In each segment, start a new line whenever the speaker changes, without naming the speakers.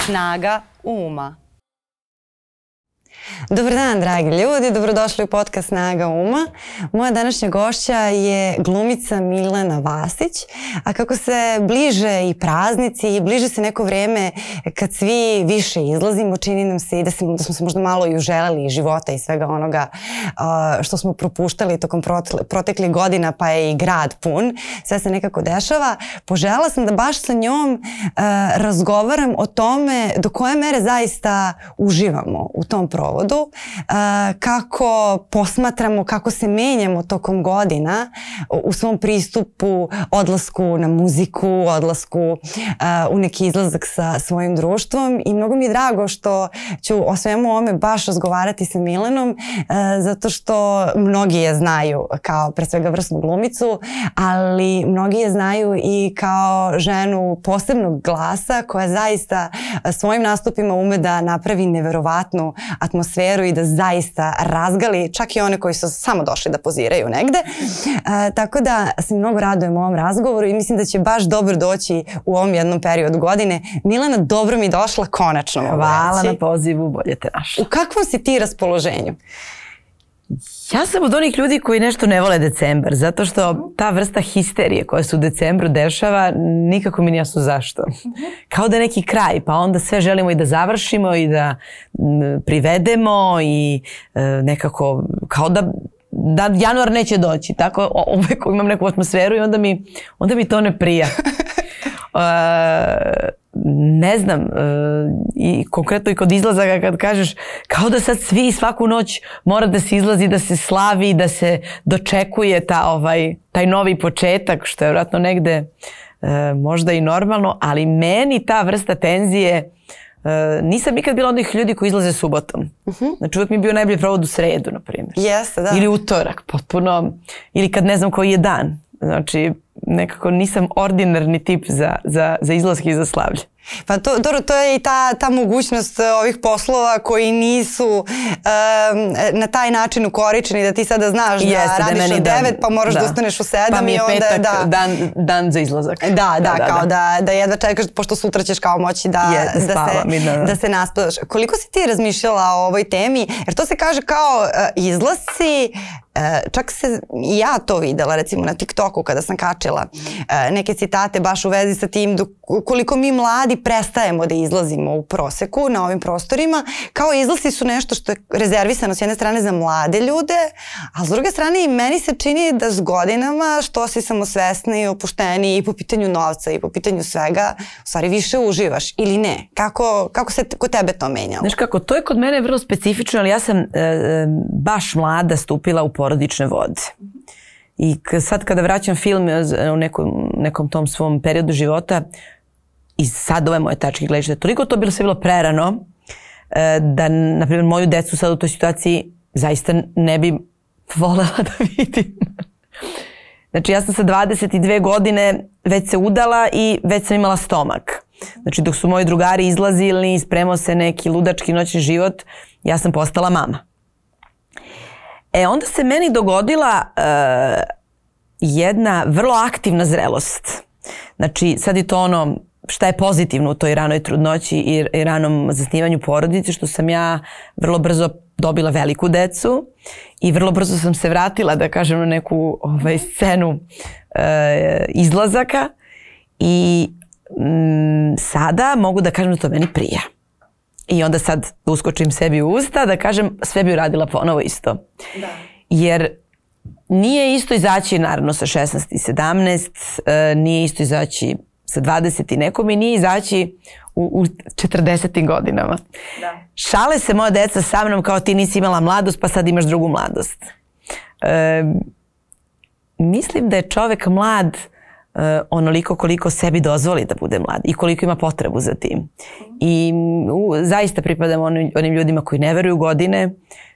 Snaga uma. Dobar dan, dragi ljudi, dobrodošli u podcast Snaga Uma. Moja današnja gošća je glumica Milena Vasić, a kako se bliže i praznici i bliže se neko vreme kad svi više izlazimo, čini nam se i da, se, da smo se možda malo i uželeli i života i svega onoga uh, što smo propuštali tokom proteklih godina, pa je i grad pun, sve se nekako dešava. Požela sam da baš sa njom uh, razgovaram o tome do koje mere zaista uživamo u tom provodu uh, kako posmatramo, kako se menjamo tokom godina u svom pristupu, odlasku na muziku, odlasku uh, u neki izlazak sa svojim društvom. I mnogo mi je drago što ću o svemu ome baš razgovarati sa Milenom uh, zato što mnogi je znaju kao pre svega vrsnu glumicu, ali mnogi je znaju i kao ženu posebnog glasa koja zaista svojim nastupima ume da napravi neverovatnu atmosferu atmosferu i da zaista razgali čak i one koji su samo došli da poziraju negde. E, tako da se mnogo radujem ovom razgovoru i mislim da će baš dobro doći u ovom jednom periodu godine. Milana, dobro mi došla konačno.
Hvala na pozivu, bolje te našla.
U kakvom si ti raspoloženju?
Ja sam od onih ljudi koji nešto ne vole decembar, zato što ta vrsta histerije koja se u decembru dešava, nikako mi nije jasno zašto. Kao da je neki kraj, pa onda sve želimo i da završimo i da privedemo i e, nekako, kao da da januar neće doći, tako uvek imam neku atmosferu i onda mi, onda mi to ne prija. Uh, ne znam, uh, i konkretno i kod izlazaka kad kažeš kao da sad svi svaku noć mora da se izlazi, da se slavi, da se dočekuje ta, ovaj, taj novi početak, što je vratno negde uh, možda i normalno, ali meni ta vrsta tenzije Uh, nisam nikad bila onih ljudi koji izlaze subotom. Uh mhm. -huh. Znači uvek mi je bio najbolji provod u sredu, na primjer.
Jeste, da.
Ili utorak, potpuno. Ili kad ne znam koji je dan. Znači, nekako nisam ordinarni tip za, za, za izlaske i za slavlje.
Pa to, dobro, to je i ta, ta mogućnost e, ovih poslova koji nisu um, na taj način ukoričeni da ti sada znaš da Jeste, da radiš da od 9 pa moraš da. da ustaneš u 7
pa mi je
i onda
petak da, dan, dan za izlazak.
Da, da, da, da kao da. da, da jedva čekaš pošto sutra ćeš kao moći da, je, da, se, mi, da, da. da se naspadaš. Koliko si ti razmišljala o ovoj temi? Jer to se kaže kao uh, izlasci E, čak se ja to videla recimo na TikToku kada sam kačila e, neke citate baš u vezi sa tim dok, koliko mi mladi prestajemo da izlazimo u proseku na ovim prostorima, kao izlazi su nešto što je rezervisano s jedne strane za mlade ljude, a s druge strane i meni se čini da s godinama što si samosvesni opušteni i po pitanju novca i po pitanju svega, u stvari više uživaš ili ne? Kako, kako se kod tebe to menjalo?
Znaš kako, to je kod mene vrlo specifično, ali ja sam e, e baš mlada stupila u porodične vode. I sad kada vraćam film e, u nekom, nekom tom svom periodu života, i sad ove moje tačke gledište, toliko to bilo sve bilo prerano, e, da, na primjer, moju decu sad u toj situaciji zaista ne bi volela da vidim. Znači ja sam sa 22 godine već se udala i već sam imala stomak. Znači dok su moji drugari izlazili spremao se neki ludački noćni život, ja sam postala mama. E onda se meni dogodila uh, jedna vrlo aktivna zrelost. Znači sad je to ono šta je pozitivno u toj ranoj trudnoći i, i ranom zasnivanju porodice, što sam ja vrlo brzo dobila veliku decu i vrlo brzo sam se vratila, da kažem, na neku ovaj, scenu e, izlazaka i m, sada mogu da kažem da to meni prija. I onda sad uskočim sebi u usta da kažem sve bi uradila ponovo isto. Da. Jer nije isto izaći naravno sa 16 i 17, e, nije isto izaći sa 20 i nekom i nije izaći u, u 40. godinama. Da. Šale se moja deca sa mnom kao ti nisi imala mladost pa sad imaš drugu mladost. E, mislim da je čovek mlad onoliko koliko sebi dozvoli da bude mlad i koliko ima potrebu za tim. I u, zaista pripadam onim, onim ljudima koji ne veruju godine,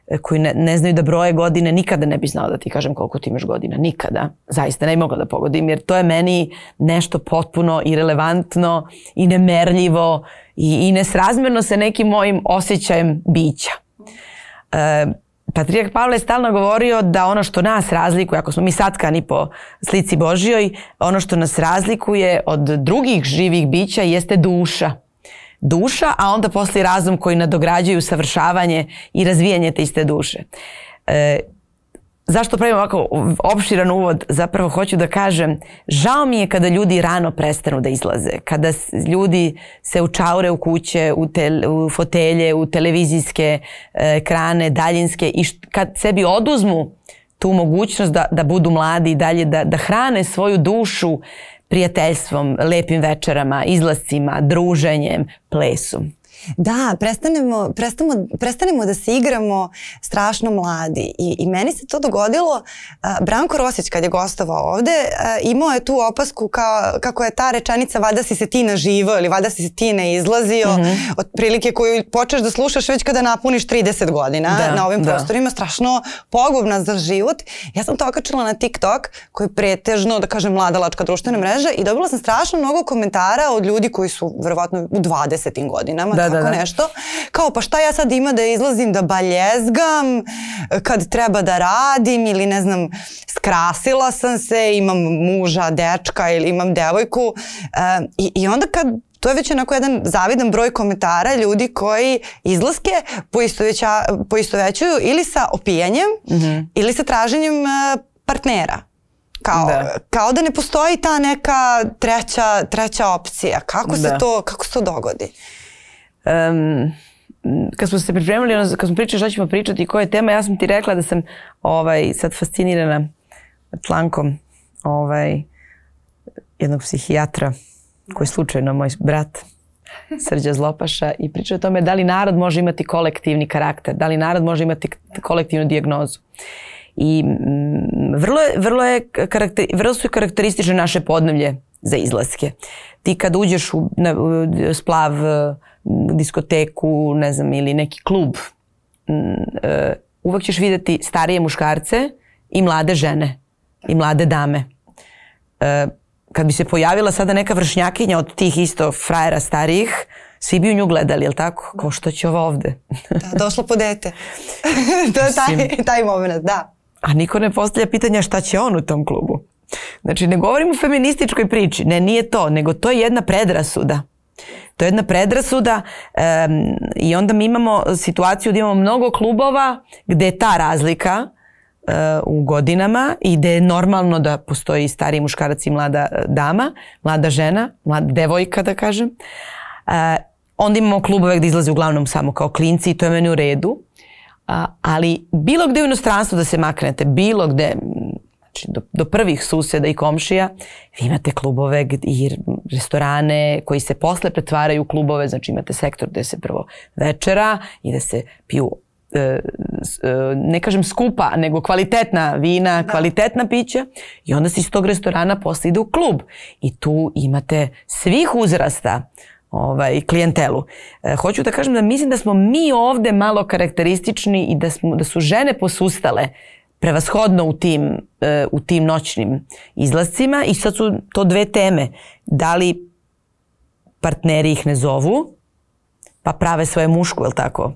E, koji ne, ne znaju da broje godine, nikada ne bi znao da ti kažem koliko ti imaš godina. Nikada. Zaista ne bi mogla da pogodim jer to je meni nešto potpuno irelevantno i nemerljivo i, i nesrazmerno sa nekim mojim osjećajem bića. E, Patrijak Pavle je stalno govorio da ono što nas razlikuje, ako smo mi satkani po slici Božjoj, ono što nas razlikuje od drugih živih bića jeste duša. Duša, a onda posle razum koji nadograđuju savršavanje i razvijanje te iste duše. E, zašto pravim ovako opširan uvod? Zapravo hoću da kažem, žao mi je kada ljudi rano prestanu da izlaze, kada ljudi se učaure u kuće, u, te, u fotelje, u televizijske e, ekrane, daljinske i št, kad sebi oduzmu tu mogućnost da, da budu mladi i dalje, da, da hrane svoju dušu prijateljstvom, lepim večerama, izlascima, druženjem, plesom.
Da, prestanemo, prestanemo, prestanemo da se igramo strašno mladi I, i meni se to dogodilo. Uh, Branko Rosić kad je gostovao ovde uh, imao je tu opasku kao, kako je ta rečenica vada si se ti naživo ili vada si se ti ne izlazio mm -hmm. od prilike koju počeš da slušaš već kada napuniš 30 godina da, na ovim da. prostorima, strašno pogubna za život. Ja sam to okačila na TikTok koji je pretežno, da kažem, mladalačka društvena mreža i dobila sam strašno mnogo komentara od ljudi koji su verovatno u 20. godinama. Da, tako da, da. nešto. Kao pa šta ja sad ima da izlazim da baljezgam kad treba da radim ili ne znam skrasila sam se, imam muža, dečka ili imam devojku e, i, i onda kad to je već onako jedan zavidan broj komentara ljudi koji izlaske poistovećuju ili sa opijanjem mm -hmm. ili sa traženjem e, partnera. Kao da. kao da ne postoji ta neka treća, treća opcija. Kako da. se to kako se to dogodi?
Um, kad smo se pripremili, kad smo pričali šta ćemo pričati i koja je tema, ja sam ti rekla da sam ovaj, sad fascinirana člankom ovaj, jednog psihijatra koji je slučajno moj brat Srđa Zlopaša i priča o tome da li narod može imati kolektivni karakter, da li narod može imati kolektivnu dijagnozu. I mm, vrlo, je, vrlo, je karakter, vrlo su karakteristične naše podnevlje za izlaske. Ti kad uđeš u, na, u splav diskoteku, ne znam, ili neki klub, e, uvek ćeš videti starije muškarce i mlade žene i mlade dame. E, kad bi se pojavila sada neka vršnjakinja od tih isto frajera starijih, svi bi u nju gledali, jel tako? Kao što će ova ovde.
da, došlo po dete. to je taj, taj moment, da.
A niko ne postavlja pitanja šta će on u tom klubu. Znači, ne govorim o feminističkoj priči. Ne, nije to, nego to je jedna predrasuda. To je jedna predrasuda um, i onda mi imamo situaciju da imamo mnogo klubova gde je ta razlika uh, u godinama i gde je normalno da postoji stariji muškarac i mlada e, dama, mlada žena, mlada devojka da kažem. Uh, onda imamo klubove gde izlaze uglavnom samo kao klinci i to je meni u redu. A, ali bilo gde u inostranstvu da se maknete, bilo gde, znači do, do prvih suseda i komšija, vi imate klubove i restorane koji se posle pretvaraju u klubove, znači imate sektor gde se prvo večera i da se piju e, e, ne kažem skupa, nego kvalitetna vina, da. kvalitetna pića i onda se iz tog restorana posle ide u klub i tu imate svih uzrasta ovaj, klijentelu. E, hoću da kažem da mislim da smo mi ovde malo karakteristični i da, smo, da su žene posustale prevashodno u tim, e, u tim noćnim izlascima i sad su to dve teme. Da li partneri ih ne zovu, pa prave svoje mušku, je li tako?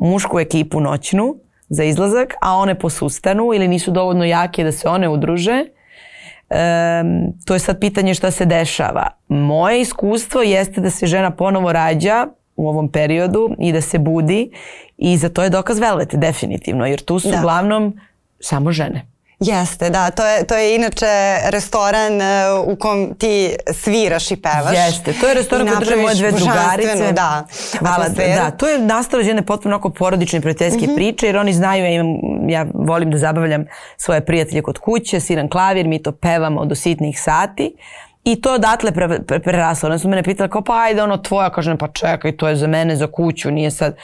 Mušku ekipu noćnu za izlazak, a one posustanu ili nisu dovoljno jake da se one udruže. E, to je sad pitanje šta se dešava. Moje iskustvo jeste da se žena ponovo rađa u ovom periodu i da se budi i za to je dokaz velete definitivno jer tu su da. uglavnom samo žene.
Jeste, da, to je, to je inače restoran uh, u kom ti sviraš i pevaš.
Jeste, to je restoran koji drže moje dve drugarice.
Da,
Hvala, da, to je nastalo jedne potpuno oko porodične prijateljske mm -hmm. priče, jer oni znaju, ja, imam, ja volim da zabavljam svoje prijatelje kod kuće, sviram klavir, mi to pevamo do sitnih sati. I to odatle pre, pre, preraslo. One su mene pitali kao pa ajde ono tvoja, kažem pa čekaj to je za mene, za kuću, nije sad,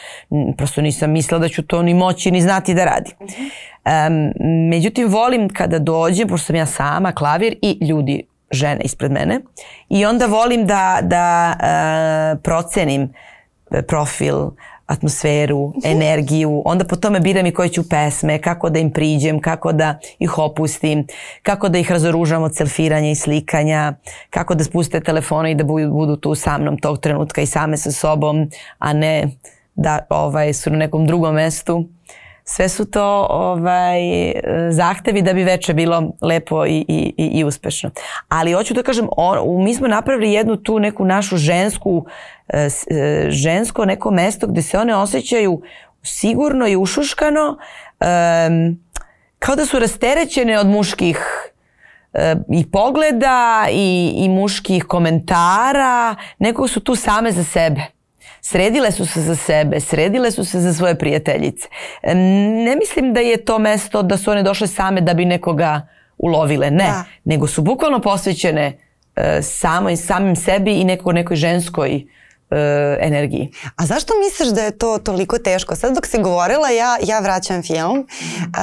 prosto nisam mislila da ću to ni moći ni znati da radim. Um, međutim, volim kada dođem, pošto sam ja sama, klavir i ljudi, žene ispred mene. I onda volim da, da uh, procenim e, profil, atmosferu, energiju, onda po tome biram i koje ću pesme, kako da im priđem, kako da ih opustim, kako da ih razoružam od selfiranja i slikanja, kako da spuste telefone i da budu tu sa mnom tog trenutka i same sa sobom, a ne da ovaj, su na nekom drugom mestu. Sve su to ovaj, zahtevi da bi veče bilo lepo i, i, i uspešno. Ali hoću da kažem, on, mi smo napravili jednu tu neku našu žensku, e, e, žensko neko mesto gde se one osjećaju sigurno i ušuškano, um, kao da su rasterećene od muških e, i pogleda i, i muških komentara, nekog su tu same za sebe. Sredile su se za sebe, sredile su se za svoje prijateljice. Ne mislim da je to mesto da su one došle same da bi nekoga ulovile, ne. Da. Nego su bukvalno posvećene uh, samo, samim sebi i neko, nekoj ženskoj e, energiji.
A zašto misliš da je to toliko teško? Sad dok si govorila, ja, ja vraćam film. Uh,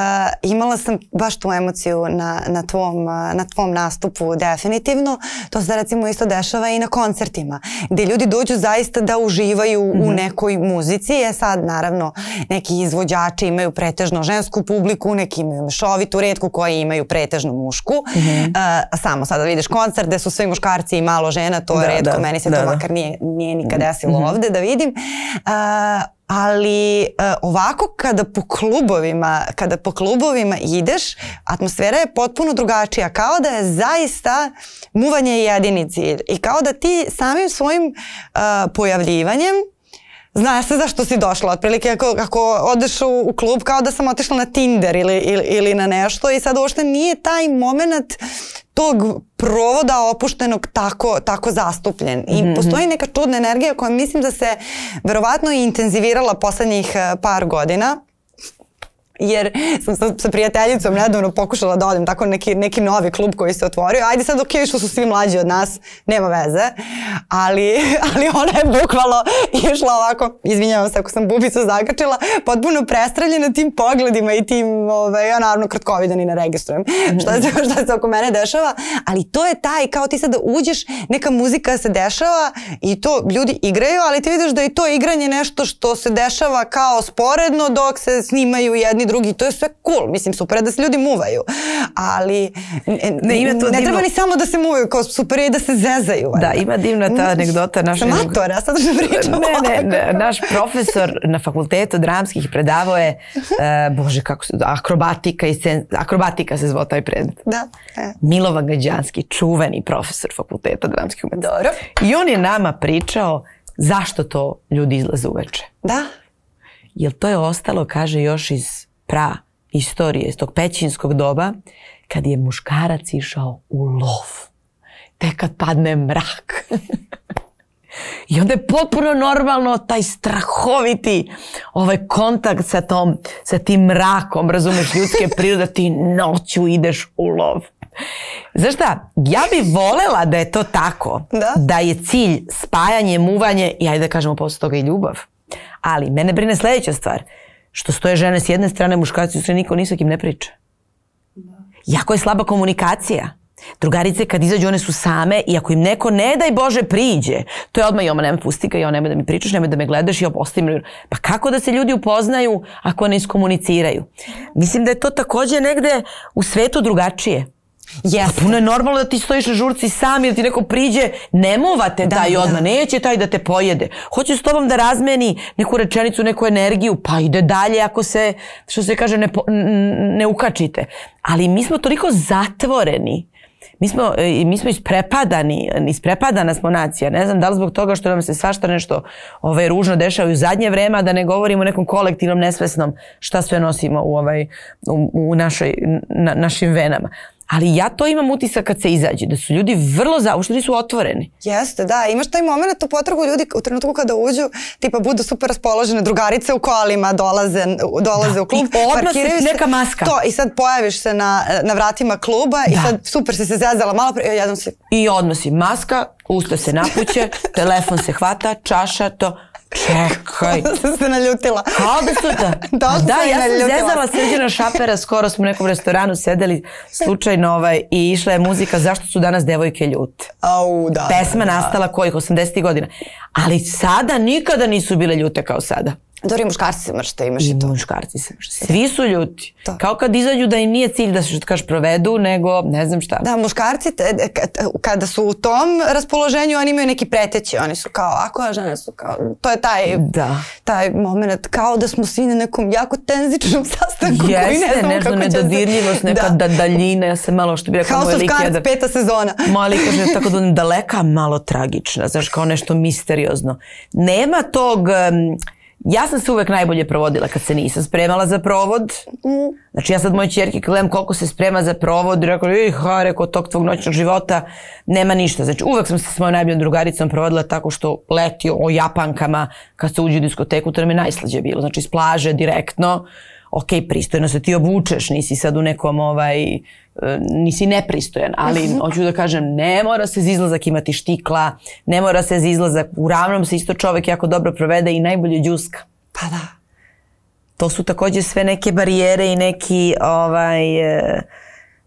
imala sam baš tu emociju na, na, tvom, na tvom nastupu definitivno. To se recimo isto dešava i na koncertima, gde ljudi dođu zaista da uživaju mm -hmm. u mhm. nekoj muzici. Je sad naravno neki izvođači imaju pretežno žensku publiku, neki imaju mešovitu redku koji imaju pretežno mušku. Mm -hmm. uh, samo sada vidiš koncert gde su svi muškarci i malo žena, to je da, redko. Da, Meni se da, to da. makar nije, nije nikad desilo -hmm. ovde da vidim. Uh, ali uh, ovako kada po klubovima, kada po klubovima ideš, atmosfera je potpuno drugačija, kao da je zaista muvanje jedini cilj i kao da ti samim svojim uh, pojavljivanjem Zna se zašto si došla, otprilike ako, ako odeš u, u klub kao da sam otišla na Tinder ili, ili, ili na nešto i sad uopšte nije taj moment tog provoda opuštenog tako, tako zastupljen. I mm -hmm. postoji neka čudna energija koja mislim da se verovatno i intenzivirala poslednjih eh, par godina jer sam sa, sa prijateljicom nedavno pokušala da odem tako neki, neki novi klub koji se otvorio. Ajde sad ok što su svi mlađi od nas, nema veze, ali, ali ona je bukvalo išla ovako, izvinjavam se ako sam bubicu zakačila, potpuno prestravljena tim pogledima i tim, ovaj, ja naravno kratkovidan i ne registrujem šta se, šta se oko mene dešava, ali to je taj, kao ti sad da uđeš, neka muzika se dešava i to ljudi igraju, ali ti vidiš da je to igranje nešto što se dešava kao sporedno dok se snimaju jedni drugi, to je sve cool, mislim super je da se ljudi muvaju, ali ne, ima to ne divno... treba ni samo da se muvaju, kao super je da se zezaju.
Da, ima divna ta anegdota.
Naša Sam matora, ja sad da pričam
ne, ne, ne, naš profesor na fakultetu dramskih predavao je, uh, bože kako se, akrobatika i sen, akrobatika se zvao taj predmet.
Da. E.
Milovan Gađanski, čuveni profesor fakulteta dramskih umetnosti. Dobro. I on je nama pričao zašto to ljudi izlaze uveče.
Da.
Jer to je ostalo, kaže, još iz pra istorije, iz tog pećinskog doba, kad je muškarac išao u lov. Tek kad padne mrak. I onda je potpuno normalno taj strahoviti ovaj kontakt sa, tom, sa tim mrakom, razumeš, ljudske prirode, ti noću ideš u lov. Znaš šta, ja bih volela da je to tako, da, da je cilj spajanje, muvanje i ajde da kažemo posle toga i ljubav. Ali mene brine sledeća stvar što stoje žene s jedne strane, muškarci su niko ni sa kim ne priča. Jako je slaba komunikacija. Drugarice kad izađu one su same i ako im neko ne daj Bože priđe, to je odmah i oma nema pusti ga i ona nema da mi pričaš, nema da me gledaš i opostim. Pa kako da se ljudi upoznaju ako ne iskomuniciraju? Mislim da je to takođe negde u svetu drugačije. Jeste. Puno je normalno da ti stojiš na žurci sam ili ti neko priđe, ne muvate da, taj odmah, da. neće taj da te pojede. Hoće s tobom da razmeni neku rečenicu, neku energiju, pa ide dalje ako se, što se kaže, ne, ne ukačite. Ali mi smo toliko zatvoreni Mi smo, e, mi smo isprepadani, isprepadana smo nacija. Ne znam da li zbog toga što nam se svašta nešto ovaj, ružno dešava u zadnje vreme, a da ne govorimo o nekom kolektivnom nesvesnom šta sve nosimo u, ovaj, u, u našoj, na, našim venama. Ali ja to imam utisak kad se izađe, da su ljudi vrlo za, uopšte nisu otvoreni.
Jeste, da. Imaš taj moment u potragu ljudi u trenutku kada uđu, tipa budu super raspoložene, drugarice u kolima dolaze, dolaze da. u klub.
I odmah se neka maska.
To, i sad pojaviš se na, na vratima kluba da. i sad super si se zezala malo pre, jednom si...
I odmah si maska, usta se napuće, telefon se hvata, čaša, to Čekaj.
Da sam se naljutila.
Da su da.
da,
da ja sam zezala Srđana Šapera, skoro smo u nekom restoranu sedeli slučajno ovaj, i išla je muzika Zašto su danas devojke ljute.
Au, da.
Pesma da, nastala kojih 80. godina. Ali sada nikada nisu bile ljute kao sada.
Dobro, i muškarci se mršte, imaš i
I
to.
muškarci se mršte. Svi su ljuti.
To.
Kao kad izađu da im nije cilj da se što kažeš provedu, nego ne znam šta.
Da, muškarci te- e, kad- kada su u tom raspoloženju, oni imaju neki preteći, oni su kao ako, a žene su kao, to je taj,
Da.
taj moment, kao da smo svi na nekom jako tenzičnom sastanku koji ne
Jeste,
znamo kako će se-
nedodirljivost, neka da. daljina, ja sam malo što bi rekao
House of Cards,
jedan.
peta sezona.
Mali kaže tako da daleka, malo tragična, znaš, kao nešto misteriozno. Nema tog, em, ja sam se uvek najbolje provodila kad se nisam spremala za provod. Znači ja sad moje čerke kad gledam koliko se sprema za provod, rekao, ih, ha, rekao, tog tvog noćnog života nema ništa. Znači uvek sam se s mojom najboljom drugaricom provodila tako što leti o Japankama kad se uđe u diskoteku, to nam je najslađe bilo. Znači iz plaže direktno, ok, pristojno se ti obučeš, nisi sad u nekom ovaj, e, nisi nepristojan, ali hoću da kažem, ne mora se za izlazak imati štikla, ne mora se za izlazak, u ravnom se isto čovek jako dobro provede i najbolje džuska.
Pa da.
To su takođe sve neke barijere i neki ovaj e,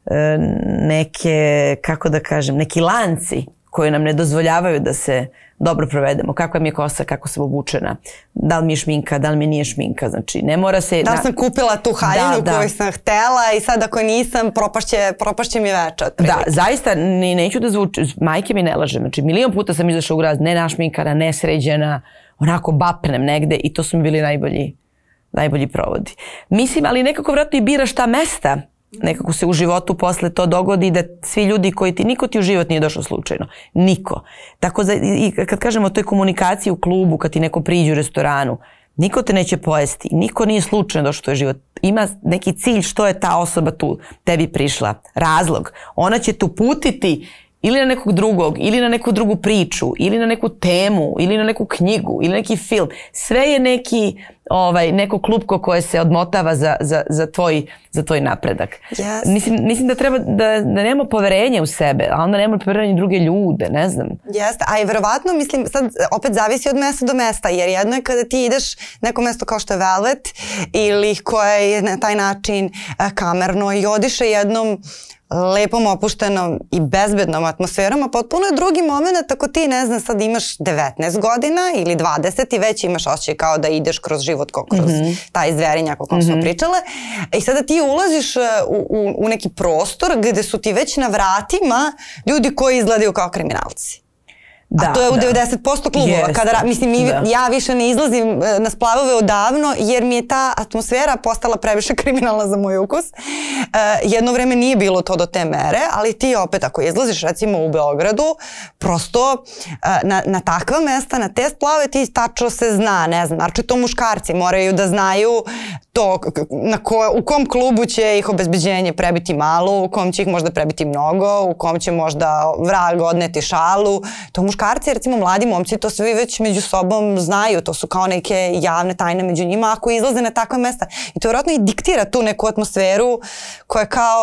e, neke kako da kažem, neki lanci koji nam ne dozvoljavaju da se dobro provedemo. Kakva mi je kosa, kako sam obučena, da li mi je šminka, da li mi nije šminka. Znači, ne mora se...
Da li sam kupila tu haljinu
Da, da.
koju sam htela i sad ako nisam, propašće, propašće mi veče.
Da, zaista ni, neću da zvuči, majke mi ne laže. Znači, milion puta sam izašla u grad, ne našminkana, ne sređena, onako bapnem negde i to su mi bili najbolji, najbolji provodi. Mislim, ali nekako vratno i biraš ta mesta. Nekako se u životu posle to dogodi da svi ljudi koji ti, niko ti u život nije došao slučajno. Niko. Tako i i kad kažemo o toj komunikaciji u klubu, kad ti neko priđe u restoranu, niko te neće pojesti, niko nije slučajno došao u tvoj život. Ima neki cilj što je ta osoba tu tebi prišla, razlog. Ona će te uputiti ili na nekog drugog, ili na neku drugu priču, ili na neku temu, ili na neku knjigu, ili neki film. Sve je neki, ovaj, neko klupko koje se odmotava za, za, za, tvoj, za tvoj napredak.
Jeste.
Mislim, mislim da treba da, da nemamo poverenje u sebe, a onda nemamo poverenje u druge ljude, ne znam.
Jeste, a i verovatno, mislim, sad opet zavisi od mesta do mesta, jer jedno je kada ti ideš neko mesto kao što je Velvet ili koje je na taj način e, kamerno i odiše jednom lepom, opuštenom i bezbednom atmosferom, a potpuno je drugi moment ako ti, ne znam, sad imaš 19 godina ili 20 i već imaš osjećaj kao da ideš kroz život kao kroz taj zverinjak o kom smo pričale. I sada ti ulaziš e, u, u, u neki prostor gde su ti već na vratima ljudi koji izgledaju kao kriminalci.
Da,
A to je u
da.
90% klubova.
Jeste.
Kada, mislim, mi,
Da.
ja više ne izlazim e, na splavove odavno jer mi je ta atmosfera postala previše kriminalna za moj ukus. E, jedno vreme nije bilo to do te mere, ali ti opet ako izlaziš recimo u Beogradu, prosto e, na, na takva mesta, na te splave ti tačno se zna, ne znam, znači to muškarci moraju da znaju to na ko, u kom klubu će ih obezbeđenje prebiti malo, u kom će ih možda prebiti mnogo, u kom će možda vrag odneti šalu. To muškarci, recimo mladi momci, to svi već među sobom znaju, to su kao neke javne tajne među njima ako izlaze na takva mesta. I to vjerojatno i diktira tu neku atmosferu koja je kao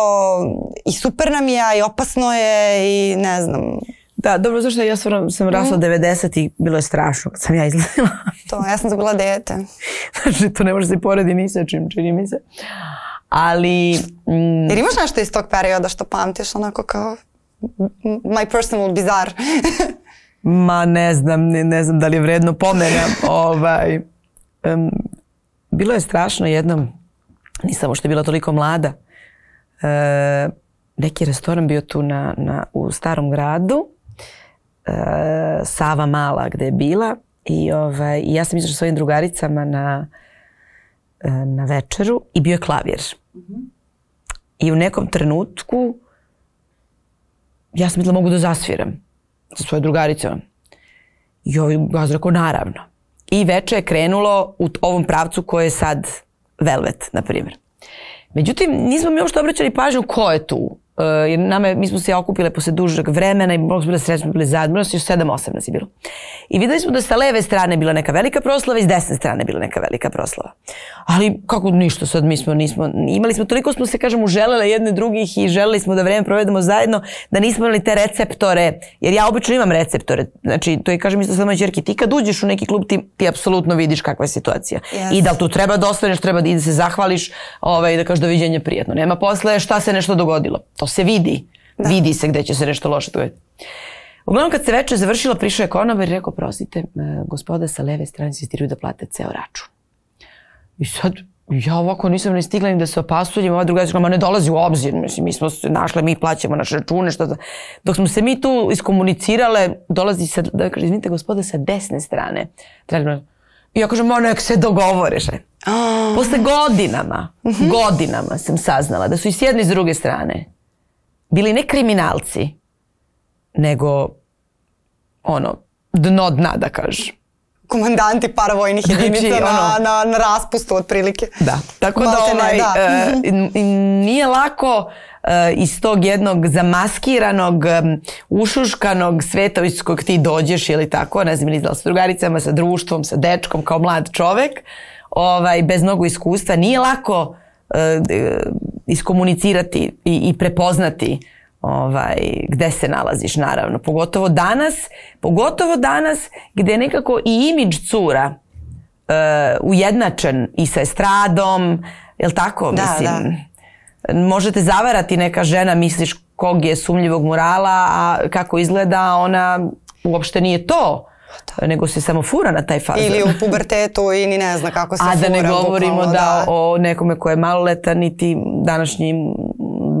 i super nam je, i opasno je i ne znam,
Da, dobro, zašto ja stvarno sam rasla 90 i bilo je strašno kad sam ja izlazila.
to, ja sam bila dete.
znači, to ne može se poredi ni sa čim, čini mi se. Ali, mm,
Jer imaš nešto iz tog perioda što pamtiš onako kao my personal bizarre?
ma ne znam, ne, ne znam da li je vredno pomena. ovaj, em, bilo je strašno jednom, nisam što je bila toliko mlada, e, neki restoran bio tu na, na, u starom gradu, e, Sava Mala gde je bila i ovaj, ja sam izašla svojim drugaricama na, e, na večeru i bio je klavir. I u nekom trenutku ja sam mislila mogu da zasviram sa svojoj drugaricom. I ovaj gaz rekao naravno. I veče je krenulo u ovom pravcu koje je sad Velvet, na primjer. Međutim, nismo mi uopšte obraćali pažnju ko je tu. E, jer nama je, mi smo se okupile posle dužeg vremena i mnogo smo bile srećne, smo bile zajedno, još 7-8 nas je bilo. I videli smo da sa leve strane bila neka velika proslava i s desne strane bila neka velika proslava. Ali kako ništa, sad mi smo, nismo, imali smo, toliko smo se, kažem, uželele jedne drugih i želeli smo da vreme provedemo zajedno, da nismo imali te receptore, jer ja obično imam receptore. Znači, to je, kažem isto sad moj čerki, ti kad uđeš u neki klub, ti, ti apsolutno vidiš kakva je situacija.
Jeste.
I da li tu treba da ostaneš, treba da ide se zahvališ, ovaj, da kažeš doviđenja prijatno. Nema posle šta se nešto dogodilo. To se vidi. Vidi se gde će se nešto loše dogoditi. Uglavnom kad se večer završila, prišao je konobar i rekao, prosite, e, gospoda sa leve strane insistiraju da plate ceo račun. I sad, ja ovako nisam ni stigla ni da se opasujem, ova druga ma ne dolazi u obzir, mislim, mi smo se našle, mi plaćamo naše račune, što da... Dok smo se mi tu iskomunicirale, dolazi sa, da kaže, izvinite gospode, sa desne strane. Trebno, I ja kažem, ma nek se dogovore, že.
Oh.
Posle godinama, godinama sam saznala da su i s jedne i s druge strane bili ne kriminalci, nego ono, dno dna da kažem.
Komandanti paravojnih jedinica
Znači,
na,
ono-
na, na raspustu otprilike.
Da, tako da
Maltene,
ovaj,
da.
e, nije lako e, iz tog jednog zamaskiranog, ušuškanog sveta iz kojeg ti dođeš ili tako, ne znam, ili da sa drugaricama, sa društvom, sa dečkom, kao mlad čovek, ovaj, bez mnogo iskustva, nije lako iskomunicirati i, i prepoznati ovaj, gde se nalaziš naravno. Pogotovo danas, pogotovo danas gde nekako i imidž cura uh, ujednačen i sa estradom, jel tako?
Da,
Mislim, Možete zavarati neka žena, misliš kog je sumnjivog morala, a kako izgleda ona uopšte nije to. Nego se samo fura na taj fazon.
Ili u pubertetu i ni ne zna kako se
A da ne
fura,
govorimo
bukvalno,
da, o nekome ko je maloletan, niti današnji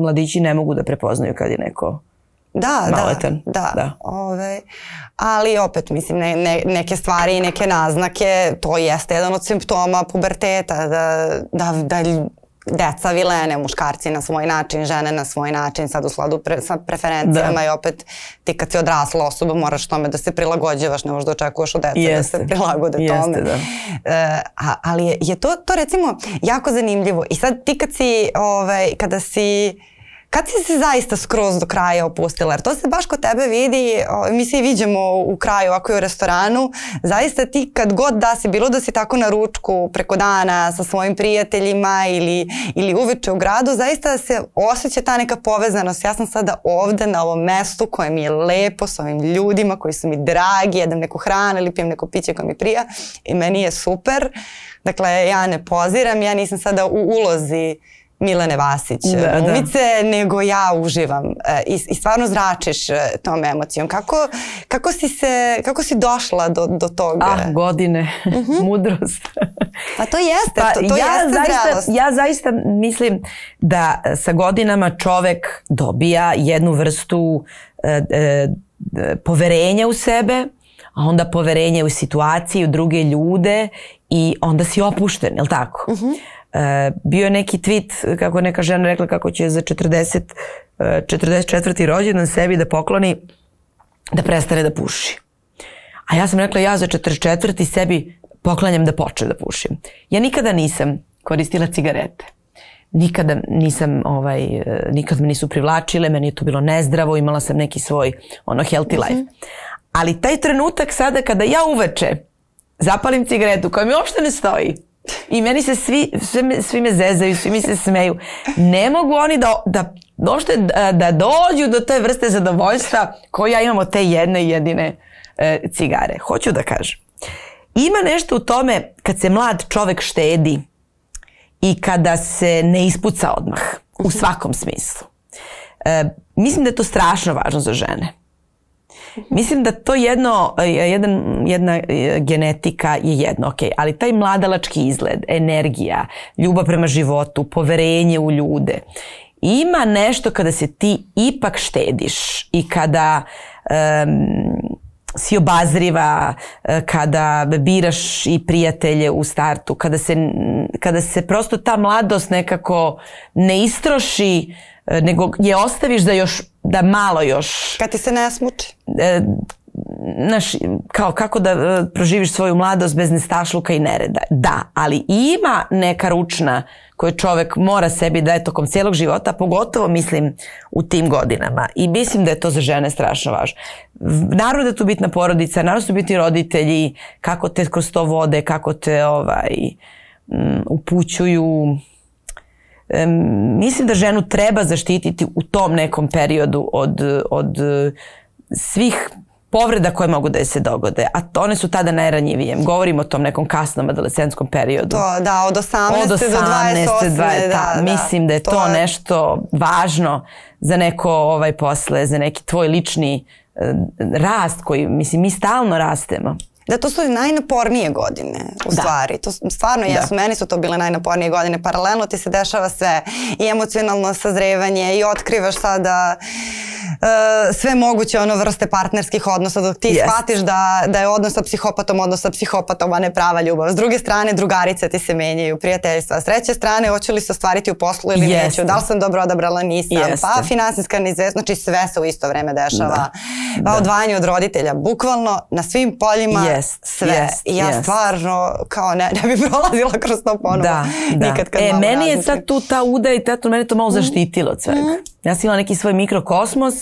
mladići ne mogu da prepoznaju kad je neko
Da, da,
maloletan.
da.
Da.
Ove, ali opet, mislim, ne, ne, neke stvari i neke naznake, to jeste jedan od simptoma puberteta, da, da, da deca vilene, muškarci na svoj način, žene na svoj način, sad u sladu pre, sa preferencijama
Da.
i opet ti kad si odrasla osoba moraš tome da se prilagođavaš, ne možeš da očekuješ od dece da
Jeste.
se prilagode
Jeste,
tome.
da.
E, a, ali je, je to, to recimo jako zanimljivo i sad ti kad si, ovaj, kada si Kad si se zaista skroz do kraja opustila? Jer to se baš kod tebe vidi, mi se i viđamo u kraju ovako i u restoranu, zaista ti kad god da si, bilo da si tako na ručku preko dana sa svojim prijateljima ili, ili uveče u gradu, zaista se osjeća ta neka povezanost. Ja sam sada ovde na ovom mestu koje mi je lepo sa ovim ljudima koji su mi dragi, jedem neku hranu ili pijem neko piće koje mi prija i meni je super. Dakle, ja ne poziram, ja nisam sada u ulozi Milene Vasić
Da, da.
glumice, nego ja uživam e, i, i stvarno zračiš e, tom emocijom. Kako, kako, si, se, kako si došla do, do toga?
Ah, godine, mudrost.
Pa to jeste, to, to
ja
jeste
zaista,
zrelost.
ja zaista mislim da sa godinama čovek dobija jednu vrstu e, e, poverenja u sebe, a onda poverenje u situaciju, u druge ljude i onda si opušten, je li tako? E, bio je neki tweet kako neka žena rekla kako će za 40, e, 44. rođendan sebi da pokloni da prestane da puši. A ja sam rekla ja za 44. sebi poklanjam da počne da pušim. Ja nikada nisam koristila cigarete. Nikada nisam, ovaj, e, nikad me nisu privlačile, meni je to bilo nezdravo, imala sam neki svoj ono healthy life. Ali taj trenutak sada kada ja uveče zapalim cigaretu koja mi uopšte ne stoji i meni se svi, sve me, svi me zezaju, svi mi se smeju. Ne mogu oni da, da, uopšte da, da dođu do te vrste zadovoljstva koju ja imam od te jedne jedine e, cigare. Hoću da kažem. Ima nešto u tome kad se mlad čovek štedi i kada se ne ispuca odmah u svakom smislu. E, mislim da je to strašno važno za žene. Mislim da to jedno, jedan, jedna e, genetika je jedno, ok, ali taj mladalački izgled, energija, ljubav prema životu, poverenje u ljude, ima nešto kada se ti ipak štediš i kada em, si obazriva, e, kada biraš i prijatelje u startu, kada se, kada se prosto ta mladost nekako ne istroši, nego je ostaviš da još, da malo još
Kad ti se ne smuči.
e, znaš, kao kako da e, proživiš svoju mladost bez nestašluka i nereda. Da, ali ima neka ručna koju čovek mora sebi da je tokom cijelog života, pogotovo mislim u tim godinama. I mislim da je to za žene strašno važno. Naravno da je tu bitna porodica, naravno da su biti roditelji, kako te kroz to vode, kako te ovaj, m, upućuju, mislim da ženu treba zaštititi u tom nekom periodu od, od eh, svih povreda koje mogu da je se dogode, a to- one su tada najranjivije. Govorimo o tom nekom kasnom adolescentskom periodu.
To, da, od 18.
Od
do
18.
28.
20,
da, da.
Mislim da je to,
je-
nešto važno za neko ovaj posle, za neki tvoj lični eh, rast koji, mislim, mi stalno rastemo.
Da to su najnapornije godine u
Da.
stvari. To stvarno
Da.
jesu, meni su to bile najnapornije godine. Paralelno ti se dešava sve i emocionalno sazrevanje i otkrivaš sada e, sve moguće ono vrste partnerskih odnosa dok ti
Jest.
shvatiš da, da je odnos sa psihopatom odnos sa psihopatom, a ne prava ljubav. S druge strane, drugarice ti se menjaju, prijateljstva. S treće strane, hoće li se ostvariti u poslu ili
Jeste.
neću, da li sam dobro odabrala, nisam,
Jeste.
pa finansijska neizvesnost, znači sve se u isto vreme dešava.
Da.
Pa
Da.
odvajanje od roditelja, bukvalno na svim poljima
Jest,
sve.
jest,
ja
jest.
stvarno kao ne, ne bi prolazila kroz to ponovo.
Da, da.
Nikad kad
e, meni je sad tu ta uda i tato, mene to malo zaštitilo od svega. Ja sam imala neki svoj mikrokosmos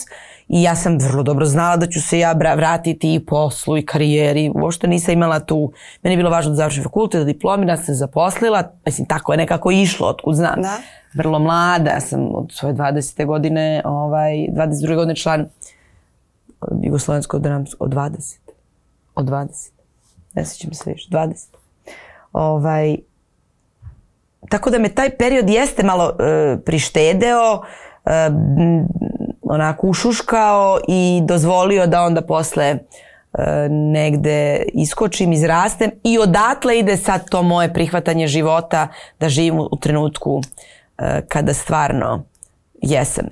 i ja sam vrlo dobro znala da ću se ja vratiti i poslu i karijeri. Uopšte nisam imala tu, meni je bilo važno da završim fakultet, da diplomiram, da sam se zaposlila. Mislim, tako je nekako išlo, otkud znam.
Da.
Vrlo mlada, ja sam od svoje 20. godine, ovaj, 22. godine član Jugoslovenskog dramskog, od 20. Od 20. Ne sjećam se više, 20. Ovaj, tako da me taj period jeste malo e, prištedeo, e, onako ušuškao i dozvolio da onda posle e, negde iskočim, izrastem i odatle ide sad to moje prihvatanje života da živim u, u trenutku e, kada stvarno jesam.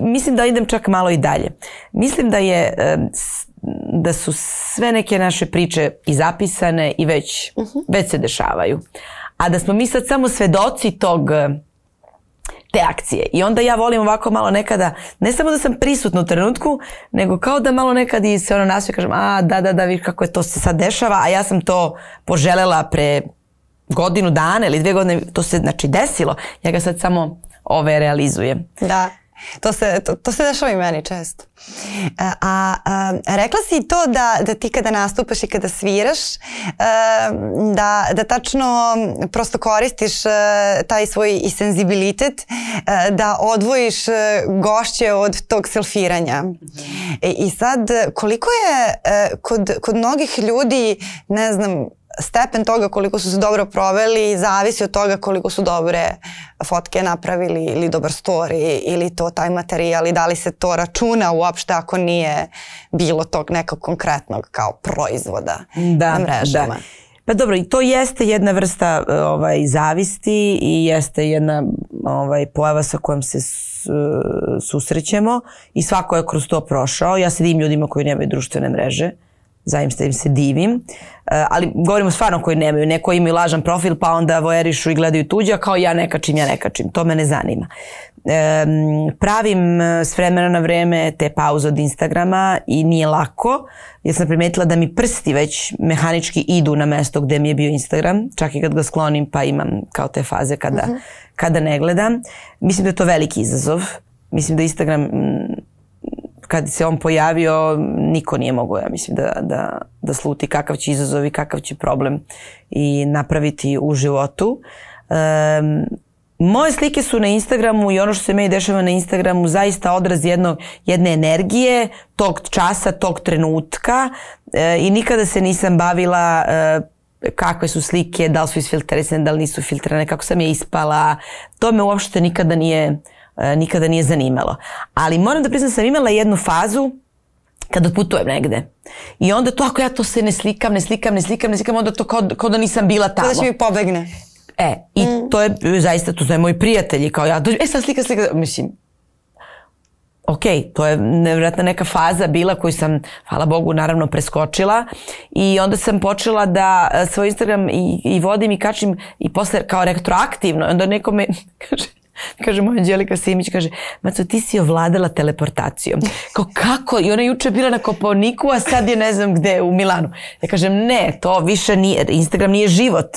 Mislim da idem čak malo i dalje. Mislim da je da su sve neke naše priče i zapisane i već, već se dešavaju. A da smo mi sad samo svedoci tog te akcije. I onda ja volim ovako malo nekada, ne samo da sam prisutna u trenutku, nego kao da malo nekad i se ono nasve kažem, a da, da, da, viš kako je to se sad dešava, a ja sam to poželela pre godinu dana ili dve godine, to se znači desilo, ja ga sad samo ove realizujem.
Da. To se, to, to se dešava i meni često. A, a, a rekla si i to da, da ti kada nastupaš i kada sviraš, e, da, da tačno prosto koristiš e, taj svoj i senzibilitet e, da odvojiš e, gošće od tog selfiranja. I, I sad, koliko je e, kod, kod mnogih ljudi, ne znam, stepen toga koliko su se dobro proveli zavisi od toga koliko su dobre fotke napravili ili dobar story ili to taj materijal i da li se to računa uopšte ako nije bilo tog nekog konkretnog kao proizvoda
da,
na mrežama.
Da. Pa dobro, i to jeste jedna vrsta e, ovaj, zavisti i jeste jedna ovaj, pojava sa kojom se e, susrećemo i svako je kroz to prošao. Ja se divim ljudima koji nemaju društvene mreže, zaista im se divim, E, ali govorimo stvarno koji nemaju, neko imaju lažan profil pa onda voerišu i gledaju tuđe, a kao ja ne kačim, ja ne kačim, to me ne zanima. E, pravim e, s vremena na vreme te pauze od Instagrama i nije lako, jer sam primetila da mi prsti već mehanički idu na mesto gde mi je bio Instagram, čak i kad ga sklonim pa imam kao te faze kada, kada ne gledam. Mislim da je to veliki izazov. Mislim da Instagram kad se on pojavio, niko nije mogao, ja mislim, da, da, da sluti kakav će izazov i kakav će problem i napraviti u životu. Um, moje slike su na Instagramu i ono što se meni dešava na Instagramu zaista odraz jednog, jedne energije, tog časa, tog trenutka e, i nikada se nisam bavila e, kakve su slike, da li su isfiltrisane, da li nisu filtrirane, kako sam je ispala. To me uopšte nikada nije nikada nije zanimalo. Ali moram da priznam da sam imala jednu fazu kada putujem negde. I onda to ako ja to se ne slikam, ne slikam, ne slikam, ne slikam, onda to kao, kao da nisam bila tamo.
Kada će mi pobegne.
E, i to je zaista, to znaju moji prijatelji, kao ja dođem, e sad slika, slika, mislim, ok, to je nevjerojatna neka faza bila koju sam, hvala Bogu, naravno preskočila i onda sam počela da e, svoj Instagram i, i vodim i kačim i posle kao retroaktivno, onda neko me kaže, kaže moja Anđelika Simić, kaže, Maco, ti si ovladala teleportacijom. Kao kako? I ona juče bila na Koponiku, a sad je ne znam gde, u Milanu. Ja kažem, ne, to više nije, Instagram nije život.